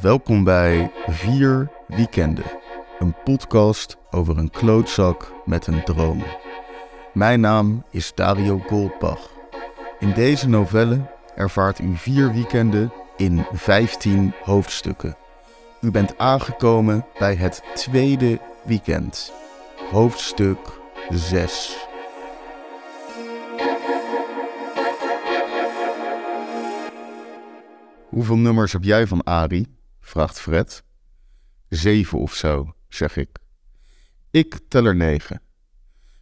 Welkom bij Vier Weekenden, een podcast over een klootzak met een droom. Mijn naam is Dario Goldbach. In deze novelle ervaart u vier weekenden in 15 hoofdstukken. U bent aangekomen bij het tweede weekend, hoofdstuk 6. Hoeveel nummers heb jij van Ari? Vraagt Fred. Zeven of zo, zeg ik. Ik tel er negen.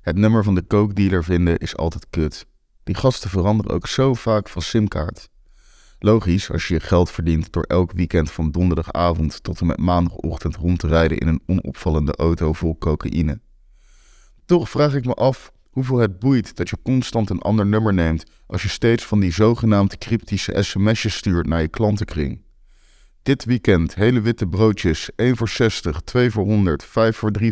Het nummer van de kookdealer vinden is altijd kut. Die gasten veranderen ook zo vaak van simkaart. Logisch als je je geld verdient door elk weekend van donderdagavond tot en met maandagochtend rond te rijden in een onopvallende auto vol cocaïne. Toch vraag ik me af hoeveel het boeit dat je constant een ander nummer neemt als je steeds van die zogenaamd cryptische sms'jes stuurt naar je klantenkring. Dit weekend hele witte broodjes, 1 voor 60, 2 voor 100, 5 voor 3,50.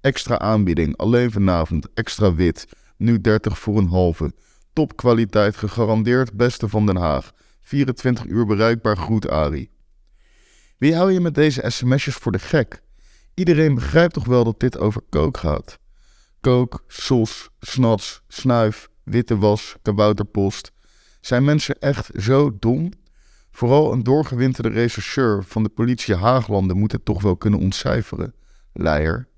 Extra aanbieding, alleen vanavond, extra wit, nu 30 voor een halve. Topkwaliteit, gegarandeerd beste van Den Haag. 24 uur bereikbaar, groet Ari. Wie hou je met deze sms'jes voor de gek? Iedereen begrijpt toch wel dat dit over kook gaat? Kook, sos, snats, snuif, witte was, kabouterpost. Zijn mensen echt zo dom? Vooral een doorgewinterde rechercheur van de politie Haaglanden moet het toch wel kunnen ontcijferen. Leier.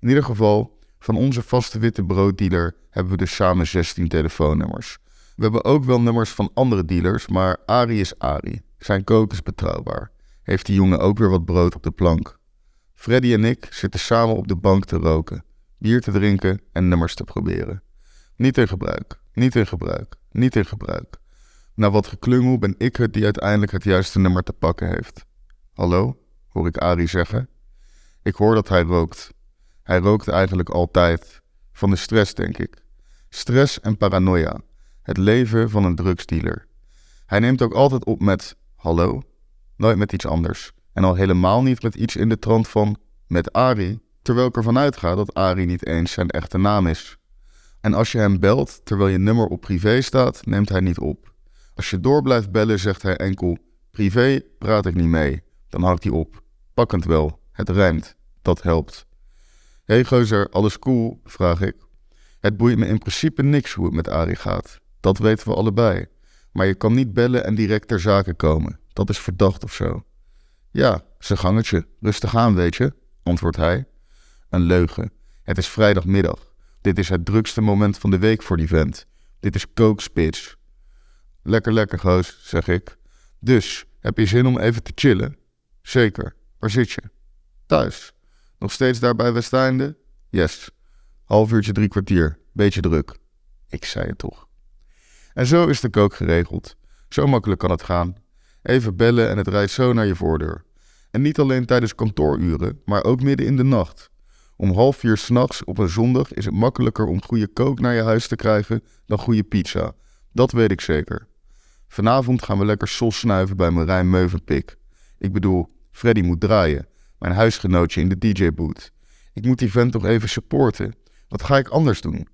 In ieder geval, van onze vaste witte brooddealer hebben we dus samen 16 telefoonnummers. We hebben ook wel nummers van andere dealers, maar Ari is Ari. Zijn kook is betrouwbaar. Heeft die jongen ook weer wat brood op de plank. Freddy en ik zitten samen op de bank te roken, bier te drinken en nummers te proberen. Niet in gebruik, niet in gebruik, niet in gebruik. Na wat geklungel ben ik het die uiteindelijk het juiste nummer te pakken heeft. Hallo, hoor ik Ari zeggen. Ik hoor dat hij rookt. Hij rookt eigenlijk altijd. Van de stress, denk ik. Stress en paranoia. Het leven van een drugsdealer. Hij neemt ook altijd op met hallo, nooit met iets anders. En al helemaal niet met iets in de trant van met Ari, terwijl ik ervan uitga dat Ari niet eens zijn echte naam is. En als je hem belt terwijl je nummer op privé staat, neemt hij niet op. Als je door blijft bellen, zegt hij enkel: Privé praat ik niet mee. Dan hangt hij op. Pakkend wel, het rijmt, dat helpt. Hé hey gozer, alles cool? vraag ik. Het boeit me in principe niks hoe het met Ari gaat. Dat weten we allebei. Maar je kan niet bellen en direct ter zake komen. Dat is verdacht of zo. Ja, zijn gangetje. Rustig aan, weet je, antwoordt hij. Een leugen. Het is vrijdagmiddag. Dit is het drukste moment van de week voor die vent. Dit is kookspits. Lekker, lekker, goos, zeg ik. Dus, heb je zin om even te chillen? Zeker. Waar zit je? Thuis. Nog steeds daar bij Westeinde? Yes. Half uurtje, drie kwartier. Beetje druk. Ik zei het toch. En zo is de kook geregeld. Zo makkelijk kan het gaan. Even bellen en het rijdt zo naar je voordeur. En niet alleen tijdens kantooruren, maar ook midden in de nacht. Om half vier s'nachts op een zondag is het makkelijker om goede kook naar je huis te krijgen dan goede pizza. Dat weet ik zeker. Vanavond gaan we lekker sos snuiven bij Marijn Meuvenpik. Ik bedoel, Freddy moet draaien, mijn huisgenootje in de DJ-boot. Ik moet die vent toch even supporten. Wat ga ik anders doen?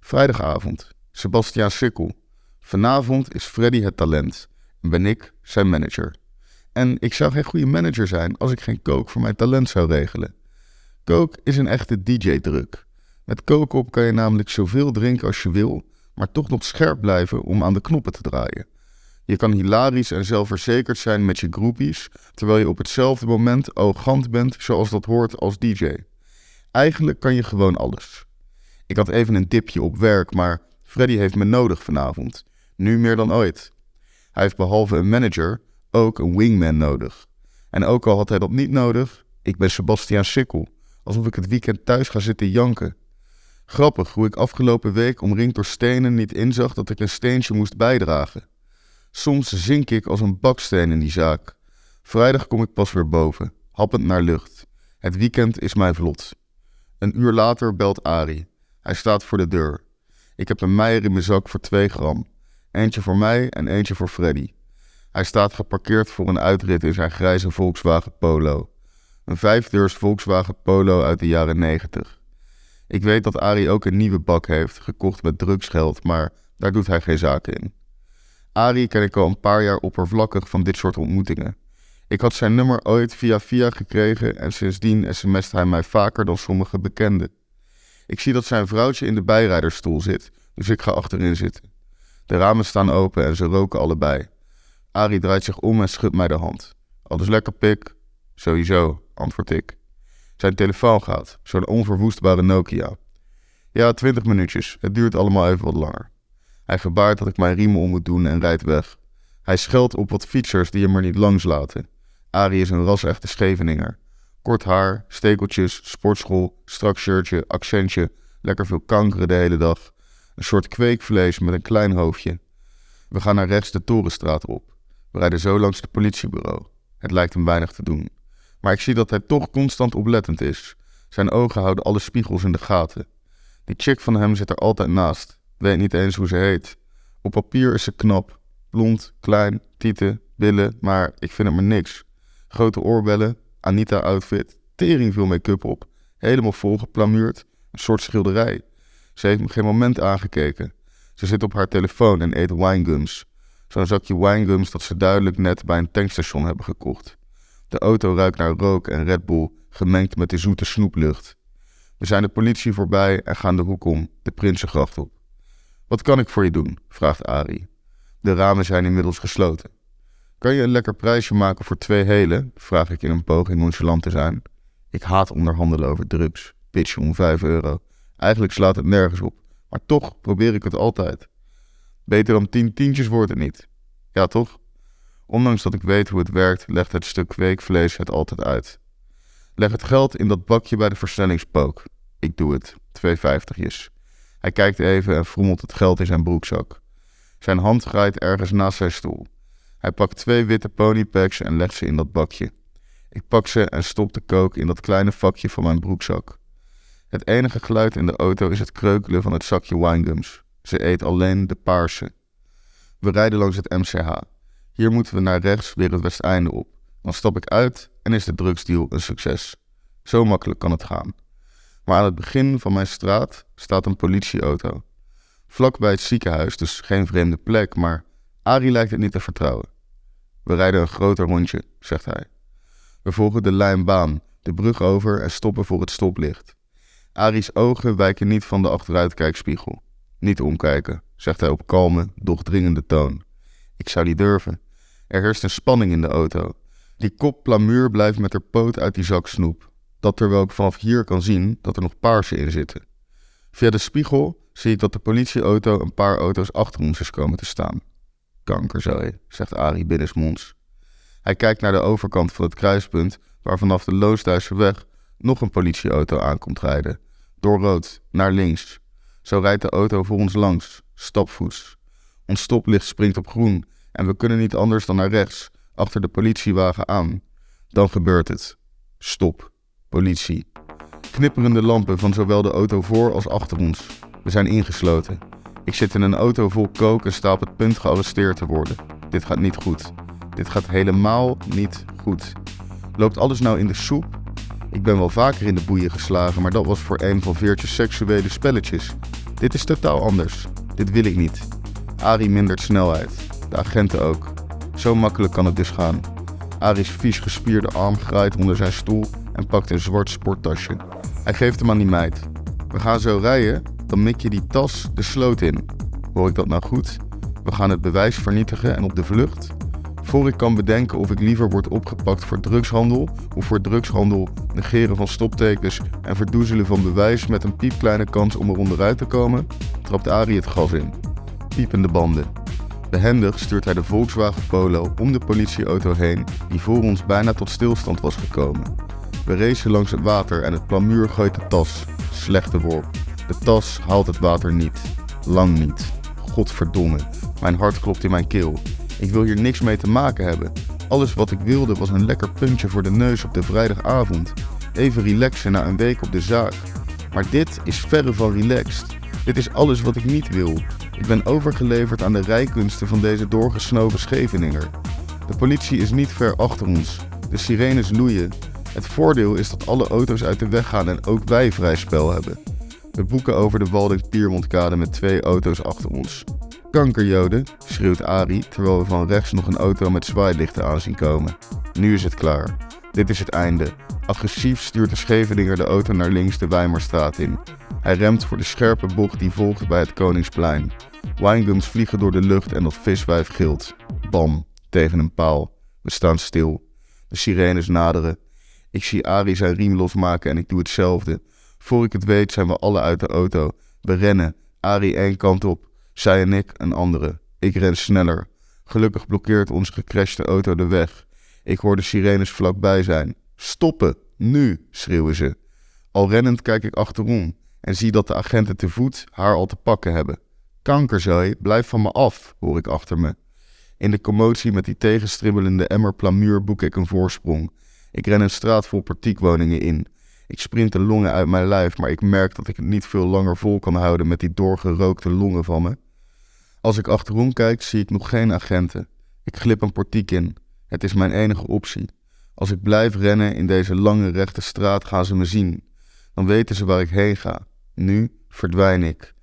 Vrijdagavond, Sebastiaan Sikkel. Vanavond is Freddy het talent en ben ik zijn manager. En ik zou geen goede manager zijn als ik geen kook voor mijn talent zou regelen. Kook is een echte DJ-druk. Met koken op kan je namelijk zoveel drinken als je wil, maar toch nog scherp blijven om aan de knoppen te draaien. Je kan hilarisch en zelfverzekerd zijn met je groepies, terwijl je op hetzelfde moment arrogant bent zoals dat hoort als DJ. Eigenlijk kan je gewoon alles. Ik had even een dipje op werk, maar Freddy heeft me nodig vanavond. Nu meer dan ooit. Hij heeft behalve een manager ook een wingman nodig. En ook al had hij dat niet nodig, ik ben Sebastiaan Sikkel alsof ik het weekend thuis ga zitten janken. Grappig hoe ik afgelopen week omringd door stenen niet inzag dat ik een steentje moest bijdragen. Soms zink ik als een baksteen in die zaak. Vrijdag kom ik pas weer boven, happend naar lucht. Het weekend is mij vlot. Een uur later belt Ari. Hij staat voor de deur. Ik heb een meier in mijn zak voor 2 gram. Eentje voor mij en eentje voor Freddy. Hij staat geparkeerd voor een uitrit in zijn grijze Volkswagen Polo. Een vijfdeurs Volkswagen Polo uit de jaren 90. Ik weet dat Ari ook een nieuwe bak heeft, gekocht met drugsgeld, maar daar doet hij geen zaken in. Ari ken ik al een paar jaar oppervlakkig van dit soort ontmoetingen. Ik had zijn nummer ooit via via gekregen en sindsdien sms't hij mij vaker dan sommige bekenden. Ik zie dat zijn vrouwtje in de bijrijdersstoel zit, dus ik ga achterin zitten. De ramen staan open en ze roken allebei. Arie draait zich om en schudt mij de hand. Alles lekker, pik? Sowieso, antwoord ik. Zijn telefoon gaat, zo'n onverwoestbare Nokia. Ja, twintig minuutjes. Het duurt allemaal even wat langer. Hij gebaart dat ik mijn riemen om moet doen en rijdt weg. Hij scheldt op wat fietsers die hem er niet langs laten. Arie is een ras-echte Scheveninger. Kort haar, stekeltjes, sportschool, strak shirtje, accentje, lekker veel kankeren de hele dag. Een soort kweekvlees met een klein hoofdje. We gaan naar rechts de Torenstraat op. We rijden zo langs het politiebureau. Het lijkt hem weinig te doen. Maar ik zie dat hij toch constant oplettend is. Zijn ogen houden alle spiegels in de gaten. Die chick van hem zit er altijd naast. Weet niet eens hoe ze heet. Op papier is ze knap. Blond, klein, tieten, billen, maar ik vind het maar niks. Grote oorbellen, Anita-outfit, tering veel make-up op. Helemaal volgeplamuurd, een soort schilderij. Ze heeft me geen moment aangekeken. Ze zit op haar telefoon en eet winegums. Zo'n zakje winegums dat ze duidelijk net bij een tankstation hebben gekocht. De auto ruikt naar rook en Red Bull, gemengd met de zoete snoeplucht. We zijn de politie voorbij en gaan de hoek om, de Prinsengracht op. Wat kan ik voor je doen? vraagt Ari. De ramen zijn inmiddels gesloten. Kan je een lekker prijsje maken voor twee hele? vraag ik in een poging nonchalant te zijn. Ik haat onderhandelen over drugs. Pitchen om 5 euro. Eigenlijk slaat het nergens op. Maar toch probeer ik het altijd. Beter dan tien tientjes wordt het niet. Ja, toch? Ondanks dat ik weet hoe het werkt, legt het stuk kweekvlees het altijd uit. Leg het geld in dat bakje bij de versnellingspook. Ik doe het. Twee vijftigjes. Hij kijkt even en frommelt het geld in zijn broekzak. Zijn hand glijdt ergens naast zijn stoel. Hij pakt twee witte ponypacks en legt ze in dat bakje. Ik pak ze en stop de kook in dat kleine vakje van mijn broekzak. Het enige geluid in de auto is het kreukelen van het zakje winegums. Ze eet alleen de paarse. We rijden langs het MCH. Hier moeten we naar rechts weer het Westeinde op. Dan stap ik uit en is de drugsdeal een succes. Zo makkelijk kan het gaan. Maar aan het begin van mijn straat staat een politieauto. Vlak bij het ziekenhuis, dus geen vreemde plek, maar Arie lijkt het niet te vertrouwen. We rijden een groter rondje, zegt hij. We volgen de lijnbaan, de brug over en stoppen voor het stoplicht. Arie's ogen wijken niet van de achteruitkijkspiegel. Niet omkijken, zegt hij op kalme, doch dringende toon. Ik zou niet durven. Er heerst een spanning in de auto. Die kop plamuur blijft met haar poot uit die zak snoep. Dat terwijl ik vanaf hier kan zien dat er nog paarse in zitten. Via de spiegel zie ik dat de politieauto een paar auto's achter ons is komen te staan. Kankerzooi, zegt Arie binnensmonds. Hij kijkt naar de overkant van het kruispunt, waar vanaf de Loosduisse weg nog een politieauto aankomt rijden. Door rood, naar links. Zo rijdt de auto voor ons langs, stapvoets. Ons stoplicht springt op groen en we kunnen niet anders dan naar rechts, achter de politiewagen aan. Dan gebeurt het. Stop. Politie. Knipperende lampen van zowel de auto voor als achter ons. We zijn ingesloten. Ik zit in een auto vol kook en sta op het punt gearresteerd te worden. Dit gaat niet goed. Dit gaat helemaal niet goed. Loopt alles nou in de soep? Ik ben wel vaker in de boeien geslagen, maar dat was voor een van veertjes seksuele spelletjes. Dit is totaal anders. Dit wil ik niet. Ari mindert snelheid. De agenten ook. Zo makkelijk kan het dus gaan. Ari's vies gespierde arm graait onder zijn stoel en pakt een zwart sporttasje. Hij geeft hem aan die meid. We gaan zo rijden, dan mik je die tas de sloot in. Hoor ik dat nou goed? We gaan het bewijs vernietigen en op de vlucht? Voor ik kan bedenken of ik liever word opgepakt voor drugshandel of voor drugshandel, negeren van stoptekens en verdoezelen van bewijs met een piepkleine kans om er onderuit te komen, trapt Ari het gas in. Piepende banden. Behendig stuurt hij de Volkswagen Polo om de politieauto heen die voor ons bijna tot stilstand was gekomen. We racen langs het water en het plamuur gooit de tas. Slechte worp. De tas haalt het water niet. Lang niet. Godverdomme. Mijn hart klopt in mijn keel. Ik wil hier niks mee te maken hebben. Alles wat ik wilde was een lekker puntje voor de neus op de vrijdagavond. Even relaxen na een week op de zaak. Maar dit is verre van relaxed. Dit is alles wat ik niet wil. Ik ben overgeleverd aan de rijkunsten van deze doorgesnoven Scheveninger. De politie is niet ver achter ons. De sirenes loeien. Het voordeel is dat alle auto's uit de weg gaan en ook wij vrij spel hebben. We boeken over de Walding Piermontkade met twee auto's achter ons. Kankerjoden, schreeuwt Ari terwijl we van rechts nog een auto met zwaailichten aanzien komen. Nu is het klaar. Dit is het einde. Agressief stuurt de Scheveninger de auto naar links de Weimerstraat in. Hij remt voor de scherpe bocht die volgt bij het Koningsplein. Winegums vliegen door de lucht en dat viswijf gilt. Bam, tegen een paal. We staan stil. De sirenes naderen. Ik zie Ari zijn riem losmaken en ik doe hetzelfde. Voor ik het weet zijn we alle uit de auto. We rennen. Ari één kant op. Zij en ik een andere. Ik ren sneller. Gelukkig blokkeert onze gecrashte auto de weg. Ik hoor de sirenes vlakbij zijn. Stoppen! Nu! schreeuwen ze. Al rennend kijk ik achterom en zie dat de agenten te voet haar al te pakken hebben. Kankerzooi, blijf van me af, hoor ik achter me. In de commotie met die tegenstribbelende emmer plamuur boek ik een voorsprong. Ik ren een straat vol partiekwoningen in. Ik sprint de longen uit mijn lijf, maar ik merk dat ik het niet veel langer vol kan houden met die doorgerookte longen van me. Als ik achterom kijk, zie ik nog geen agenten. Ik glip een portiek in. Het is mijn enige optie. Als ik blijf rennen in deze lange rechte straat, gaan ze me zien. Dan weten ze waar ik heen ga. Nu verdwijn ik.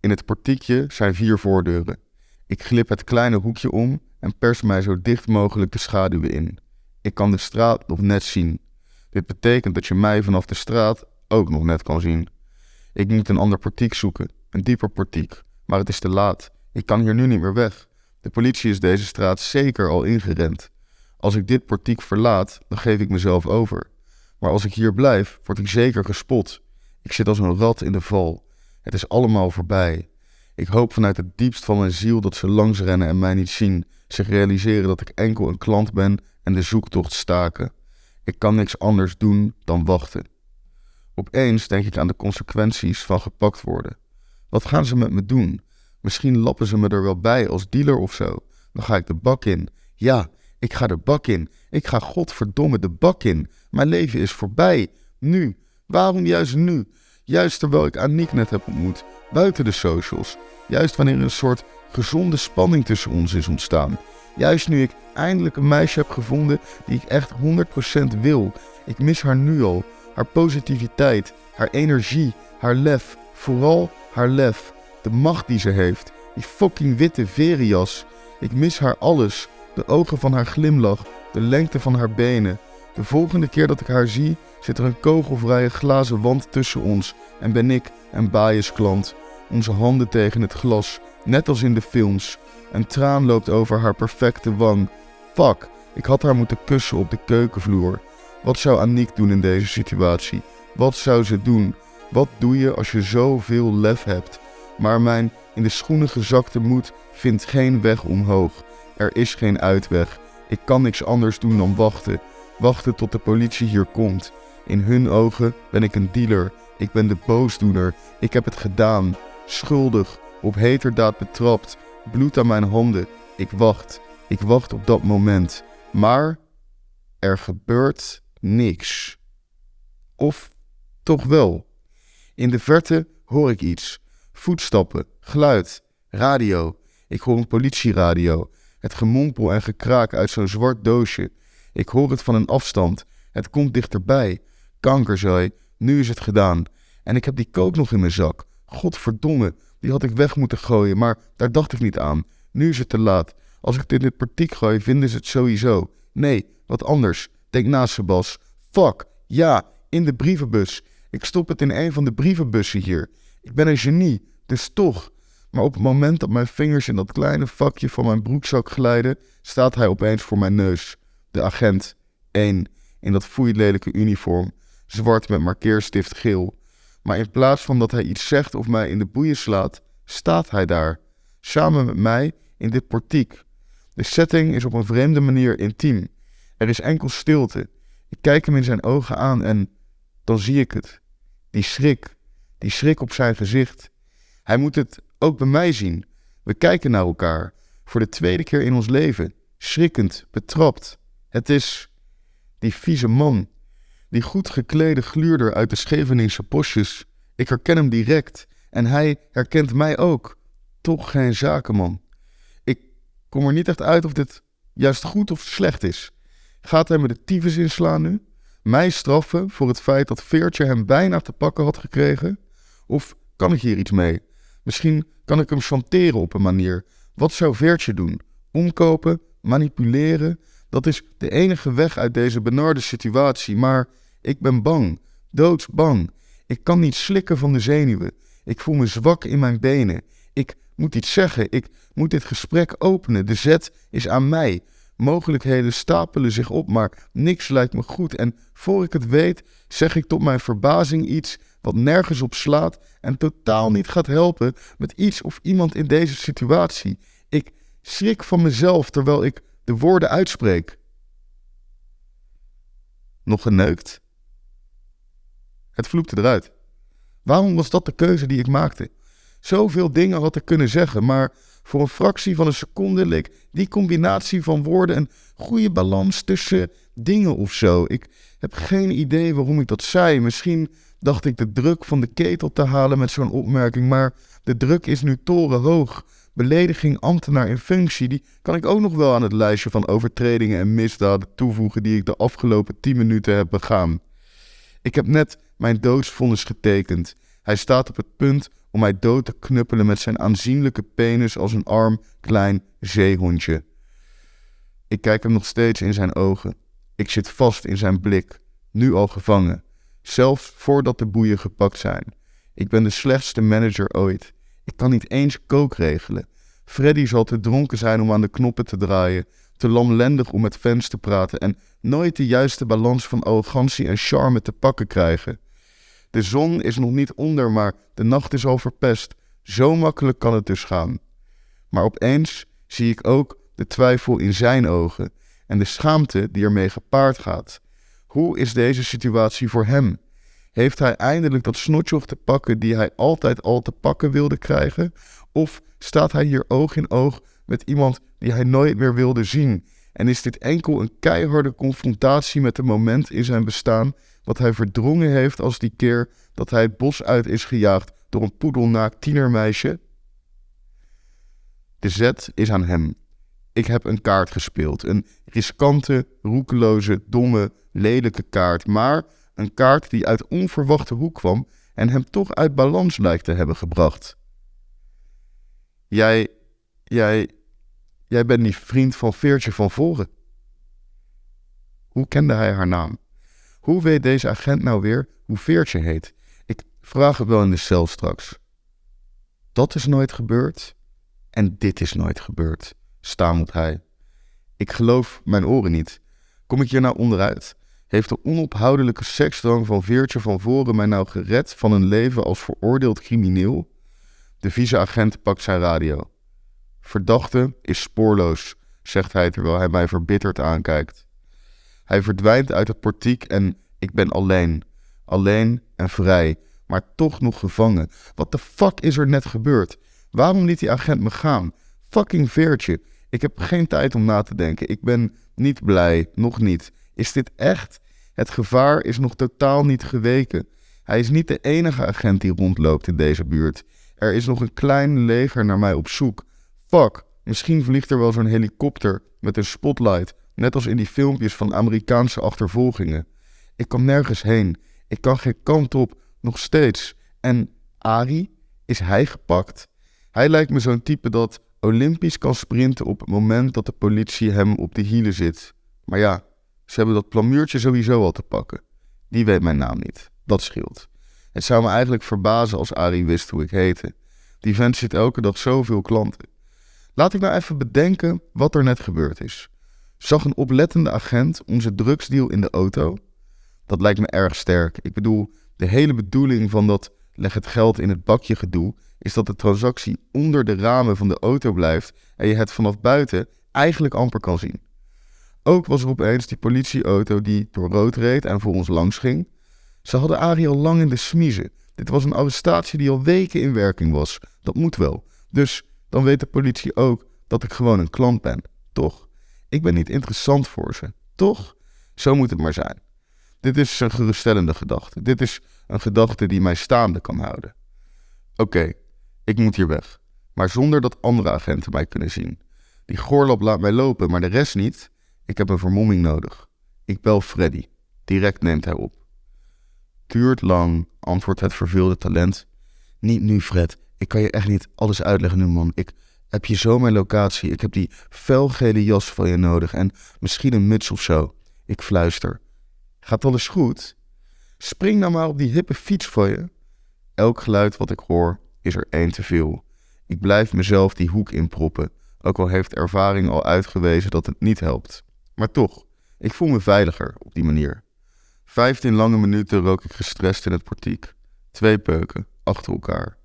In het portiekje zijn vier voordeuren. Ik glip het kleine hoekje om en pers mij zo dicht mogelijk de schaduwen in. Ik kan de straat nog net zien. Dit betekent dat je mij vanaf de straat ook nog net kan zien. Ik moet een ander portiek zoeken, een dieper portiek, maar het is te laat. Ik kan hier nu niet meer weg. De politie is deze straat zeker al ingerend. Als ik dit portiek verlaat, dan geef ik mezelf over. Maar als ik hier blijf, word ik zeker gespot. Ik zit als een rat in de val. Het is allemaal voorbij. Ik hoop vanuit het diepst van mijn ziel dat ze langs rennen en mij niet zien, zich realiseren dat ik enkel een klant ben de zoektocht staken. Ik kan niks anders doen dan wachten. Opeens denk ik aan de consequenties van gepakt worden. Wat gaan ze met me doen? Misschien lappen ze me er wel bij als dealer of zo. Dan ga ik de bak in. Ja, ik ga de bak in. Ik ga godverdomme de bak in. Mijn leven is voorbij. Nu. Waarom juist nu? Juist terwijl ik Aniek net heb ontmoet. Buiten de socials. Juist wanneer een soort gezonde spanning tussen ons is ontstaan. Juist nu ik eindelijk een meisje heb gevonden die ik echt 100% wil. Ik mis haar nu al. Haar positiviteit, haar energie, haar lef. Vooral haar lef. De macht die ze heeft. Die fucking witte verias. Ik mis haar alles. De ogen van haar glimlach. De lengte van haar benen. De volgende keer dat ik haar zie, zit er een kogelvrije glazen wand tussen ons en ben ik een biasklant. Onze handen tegen het glas, net als in de films. Een traan loopt over haar perfecte wang. Fuck, ik had haar moeten kussen op de keukenvloer. Wat zou Aniek doen in deze situatie? Wat zou ze doen? Wat doe je als je zoveel lef hebt? Maar mijn in de schoenen gezakte moed vindt geen weg omhoog. Er is geen uitweg. Ik kan niks anders doen dan wachten. Wachten tot de politie hier komt. In hun ogen ben ik een dealer. Ik ben de boosdoener. Ik heb het gedaan. Schuldig. Op heterdaad betrapt. Bloed aan mijn handen. Ik wacht. Ik wacht op dat moment. Maar er gebeurt niks. Of toch wel. In de verte hoor ik iets. Voetstappen, geluid, radio. Ik hoor een politieradio. Het gemompel en gekraak uit zo'n zwart doosje. Ik hoor het van een afstand. Het komt dichterbij. Kankerzooi, nu is het gedaan. En ik heb die kook nog in mijn zak. Godverdomme, die had ik weg moeten gooien, maar daar dacht ik niet aan. Nu is het te laat. Als ik dit in het partiek gooi, vinden ze het sowieso. Nee, wat anders. Denk na, Sebas. Fuck, ja, in de brievenbus. Ik stop het in een van de brievenbussen hier. Ik ben een genie, dus toch. Maar op het moment dat mijn vingers in dat kleine vakje van mijn broekzak glijden, staat hij opeens voor mijn neus. De agent, één, in dat foeilelijke uniform, zwart met markeerstift geel. Maar in plaats van dat hij iets zegt of mij in de boeien slaat, staat hij daar, samen met mij in dit portiek. De setting is op een vreemde manier intiem. Er is enkel stilte. Ik kijk hem in zijn ogen aan en dan zie ik het. Die schrik, die schrik op zijn gezicht. Hij moet het ook bij mij zien. We kijken naar elkaar, voor de tweede keer in ons leven, schrikkend, betrapt. Het is die vieze man, die goed geklede gluurder uit de Scheveningse bosjes. Ik herken hem direct en hij herkent mij ook. Toch geen zakenman. Ik kom er niet echt uit of dit juist goed of slecht is. Gaat hij me de tyfus inslaan nu? Mij straffen voor het feit dat Veertje hem bijna te pakken had gekregen? Of kan ik hier iets mee? Misschien kan ik hem chanteren op een manier Wat zou Veertje doen? Omkopen? Manipuleren? Dat is de enige weg uit deze benarde situatie, maar ik ben bang, doodsbang. Ik kan niet slikken van de zenuwen. Ik voel me zwak in mijn benen. Ik moet iets zeggen. Ik moet dit gesprek openen. De zet is aan mij. Mogelijkheden stapelen zich op, maar niks lijkt me goed. En voor ik het weet, zeg ik tot mijn verbazing iets wat nergens op slaat en totaal niet gaat helpen met iets of iemand in deze situatie. Ik schrik van mezelf terwijl ik de woorden uitspreek. Nog geneukt? Het vloekte eruit. Waarom was dat de keuze die ik maakte? Zoveel dingen had ik kunnen zeggen, maar voor een fractie van een seconde leek die combinatie van woorden een goede balans tussen dingen of zo. Ik heb geen idee waarom ik dat zei. Misschien dacht ik de druk van de ketel te halen met zo'n opmerking, maar de druk is nu torenhoog. Belediging ambtenaar in functie, die kan ik ook nog wel aan het lijstje van overtredingen en misdaden toevoegen die ik de afgelopen 10 minuten heb begaan. Ik heb net mijn doodsvonnis getekend. Hij staat op het punt om mij dood te knuppelen met zijn aanzienlijke penis als een arm klein zeehondje. Ik kijk hem nog steeds in zijn ogen. Ik zit vast in zijn blik, nu al gevangen, zelfs voordat de boeien gepakt zijn. Ik ben de slechtste manager ooit. Ik kan niet eens kook regelen. Freddy zal te dronken zijn om aan de knoppen te draaien, te lamlendig om met fans te praten en nooit de juiste balans van arrogantie en charme te pakken krijgen. De zon is nog niet onder, maar de nacht is al verpest. Zo makkelijk kan het dus gaan. Maar opeens zie ik ook de twijfel in zijn ogen en de schaamte die ermee gepaard gaat. Hoe is deze situatie voor hem? Heeft hij eindelijk dat snotjoch te pakken die hij altijd al te pakken wilde krijgen? Of staat hij hier oog in oog met iemand die hij nooit meer wilde zien? En is dit enkel een keiharde confrontatie met een moment in zijn bestaan wat hij verdrongen heeft als die keer dat hij het bos uit is gejaagd door een poedelnaakt tienermeisje? De zet is aan hem. Ik heb een kaart gespeeld. Een riskante, roekeloze, domme, lelijke kaart. Maar een kaart die uit onverwachte hoek kwam en hem toch uit balans lijkt te hebben gebracht. Jij, jij, jij bent die vriend van Veertje van voren. Hoe kende hij haar naam? Hoe weet deze agent nou weer hoe Veertje heet? Ik vraag het wel in de cel straks. Dat is nooit gebeurd en dit is nooit gebeurd, stamelt hij. Ik geloof mijn oren niet. Kom ik hier nou onderuit? Heeft de onophoudelijke seksdrang van Veertje van Voren mij nou gered van een leven als veroordeeld crimineel? De vice-agent pakt zijn radio. Verdachte is spoorloos, zegt hij terwijl hij mij verbitterd aankijkt. Hij verdwijnt uit het portiek en ik ben alleen. Alleen en vrij, maar toch nog gevangen. Wat de fuck is er net gebeurd? Waarom liet die agent me gaan? Fucking veertje. Ik heb geen tijd om na te denken. Ik ben niet blij, nog niet. Is dit echt? Het gevaar is nog totaal niet geweken. Hij is niet de enige agent die rondloopt in deze buurt. Er is nog een klein leger naar mij op zoek. Fuck, misschien vliegt er wel zo'n helikopter met een spotlight Net als in die filmpjes van Amerikaanse achtervolgingen. Ik kan nergens heen. Ik kan geen kant op. Nog steeds. En Ari, is hij gepakt? Hij lijkt me zo'n type dat Olympisch kan sprinten op het moment dat de politie hem op de hielen zit. Maar ja, ze hebben dat plamuurtje sowieso al te pakken. Die weet mijn naam niet. Dat scheelt. Het zou me eigenlijk verbazen als Ari wist hoe ik heette. Die vent zit elke dag zoveel klanten. Laat ik nou even bedenken wat er net gebeurd is. Zag een oplettende agent onze drugsdeal in de auto? Dat lijkt me erg sterk. Ik bedoel, de hele bedoeling van dat leg het geld in het bakje gedoe is dat de transactie onder de ramen van de auto blijft en je het vanaf buiten eigenlijk amper kan zien. Ook was er opeens die politieauto die door rood reed en voor ons langs ging. Ze hadden Arie al lang in de smiezen. Dit was een arrestatie die al weken in werking was. Dat moet wel. Dus dan weet de politie ook dat ik gewoon een klant ben. Toch? Ik ben niet interessant voor ze, toch? Zo moet het maar zijn. Dit is een geruststellende gedachte. Dit is een gedachte die mij staande kan houden. Oké, ik moet hier weg. Maar zonder dat andere agenten mij kunnen zien. Die goorlap laat mij lopen, maar de rest niet. Ik heb een vermomming nodig. Ik bel Freddy. Direct neemt hij op. Duurt lang, antwoordt het verveelde talent. Niet nu, Fred. Ik kan je echt niet alles uitleggen nu, man. Ik, Heb je zo mijn locatie? Ik heb die felgele jas van je nodig en misschien een muts of zo. Ik fluister. Gaat alles goed? Spring nou maar op die hippe fiets voor je. Elk geluid wat ik hoor is er één te veel. Ik blijf mezelf die hoek inproppen, ook al heeft ervaring al uitgewezen dat het niet helpt. Maar toch, ik voel me veiliger op die manier. Vijftien lange minuten rook ik gestrest in het portiek. Twee peuken, achter elkaar.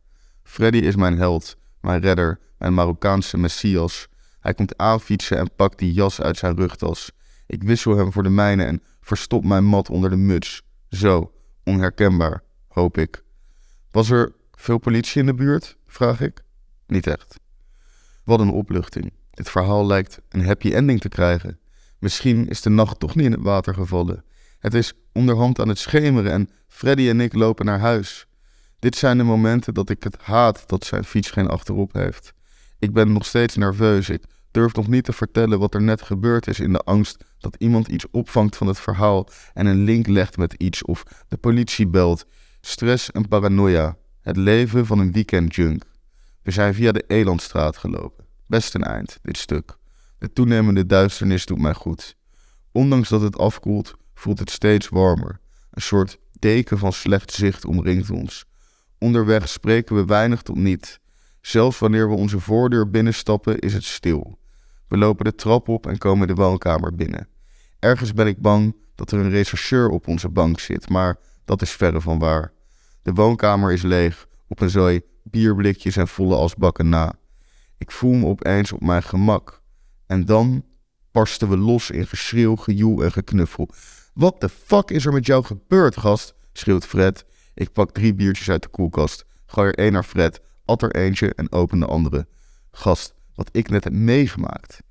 Freddy is mijn held, mijn redder, mijn Marokkaanse messias. Hij komt aanfietsen en pakt die jas uit zijn rugtas. Ik wissel hem voor de mijne en verstop mijn mat onder de muts. Zo, onherkenbaar, hoop ik. Was er veel politie in de buurt? vraag ik. Niet echt. Wat een opluchting. Dit verhaal lijkt een happy ending te krijgen. Misschien is de nacht toch niet in het water gevallen. Het is onderhand aan het schemeren en Freddy en ik lopen naar huis. Dit zijn de momenten dat ik het haat dat zijn fiets geen achterop heeft. Ik ben nog steeds nerveus. Ik durf nog niet te vertellen wat er net gebeurd is in de angst dat iemand iets opvangt van het verhaal en een link legt met iets of de politie belt. Stress en paranoia. Het leven van een weekendjunk. We zijn via de Elandstraat gelopen. Best een eind, dit stuk. De toenemende duisternis doet mij goed. Ondanks dat het afkoelt, voelt het steeds warmer. Een soort deken van slecht zicht omringt ons. Onderweg spreken we weinig tot niet. Zelfs wanneer we onze voordeur binnenstappen, is het stil. We lopen de trap op en komen de woonkamer binnen. Ergens ben ik bang dat er een rechercheur op onze bank zit, maar dat is verre van waar. De woonkamer is leeg, op een zooi bierblikjes en volle asbakken na. Ik voel me opeens op mijn gemak. En dan barsten we los in geschreeuw, gejoel en geknuffel. Wat de fuck is er met jou gebeurd, gast? schreeuwt Fred. Ik pak drie biertjes uit de koelkast, gooi er één naar Fred, at er eentje en open de andere. Gast, wat ik net heb meegemaakt.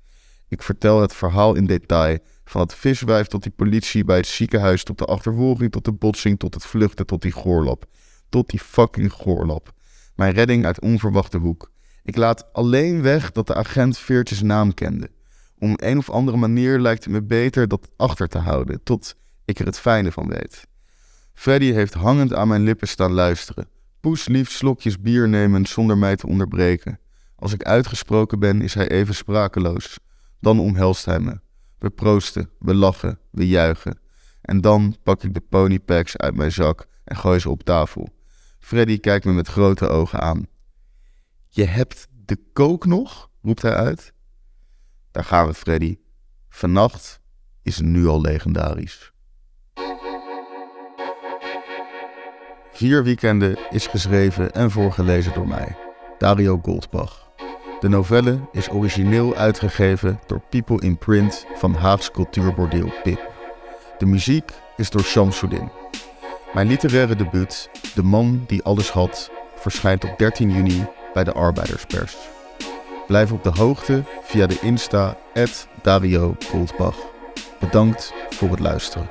Ik vertel het verhaal in detail, van het viswijf tot die politie bij het ziekenhuis, tot de achtervolging, tot de botsing, tot het vluchten, tot die goorlap. Tot die fucking goorlap. Mijn redding uit onverwachte hoek. Ik laat alleen weg dat de agent Veertjes naam kende. Om een of andere manier lijkt het me beter dat achter te houden, tot ik er het fijne van weet. Freddy heeft hangend aan mijn lippen staan luisteren, poeslief slokjes bier nemen zonder mij te onderbreken. Als ik uitgesproken ben, is hij even sprakeloos. Dan omhelst hij me. We proosten, we lachen, we juichen. En dan pak ik de ponypacks uit mijn zak en gooi ze op tafel. Freddy kijkt me met grote ogen aan. Je hebt de kook nog? roept hij uit. Daar gaan we, Freddy. Vannacht is nu al legendarisch. Vier weekenden is geschreven en voorgelezen door mij, Dario Goldbach. De novelle is origineel uitgegeven door People in Print van Haags cultuurbordeel Pip. De muziek is door Shamsuddin. Mijn literaire debuut, De man die alles had, verschijnt op 13 juni bij de Arbeiderspers. Blijf op de hoogte via de Insta Dario Goldbach. Bedankt voor het luisteren.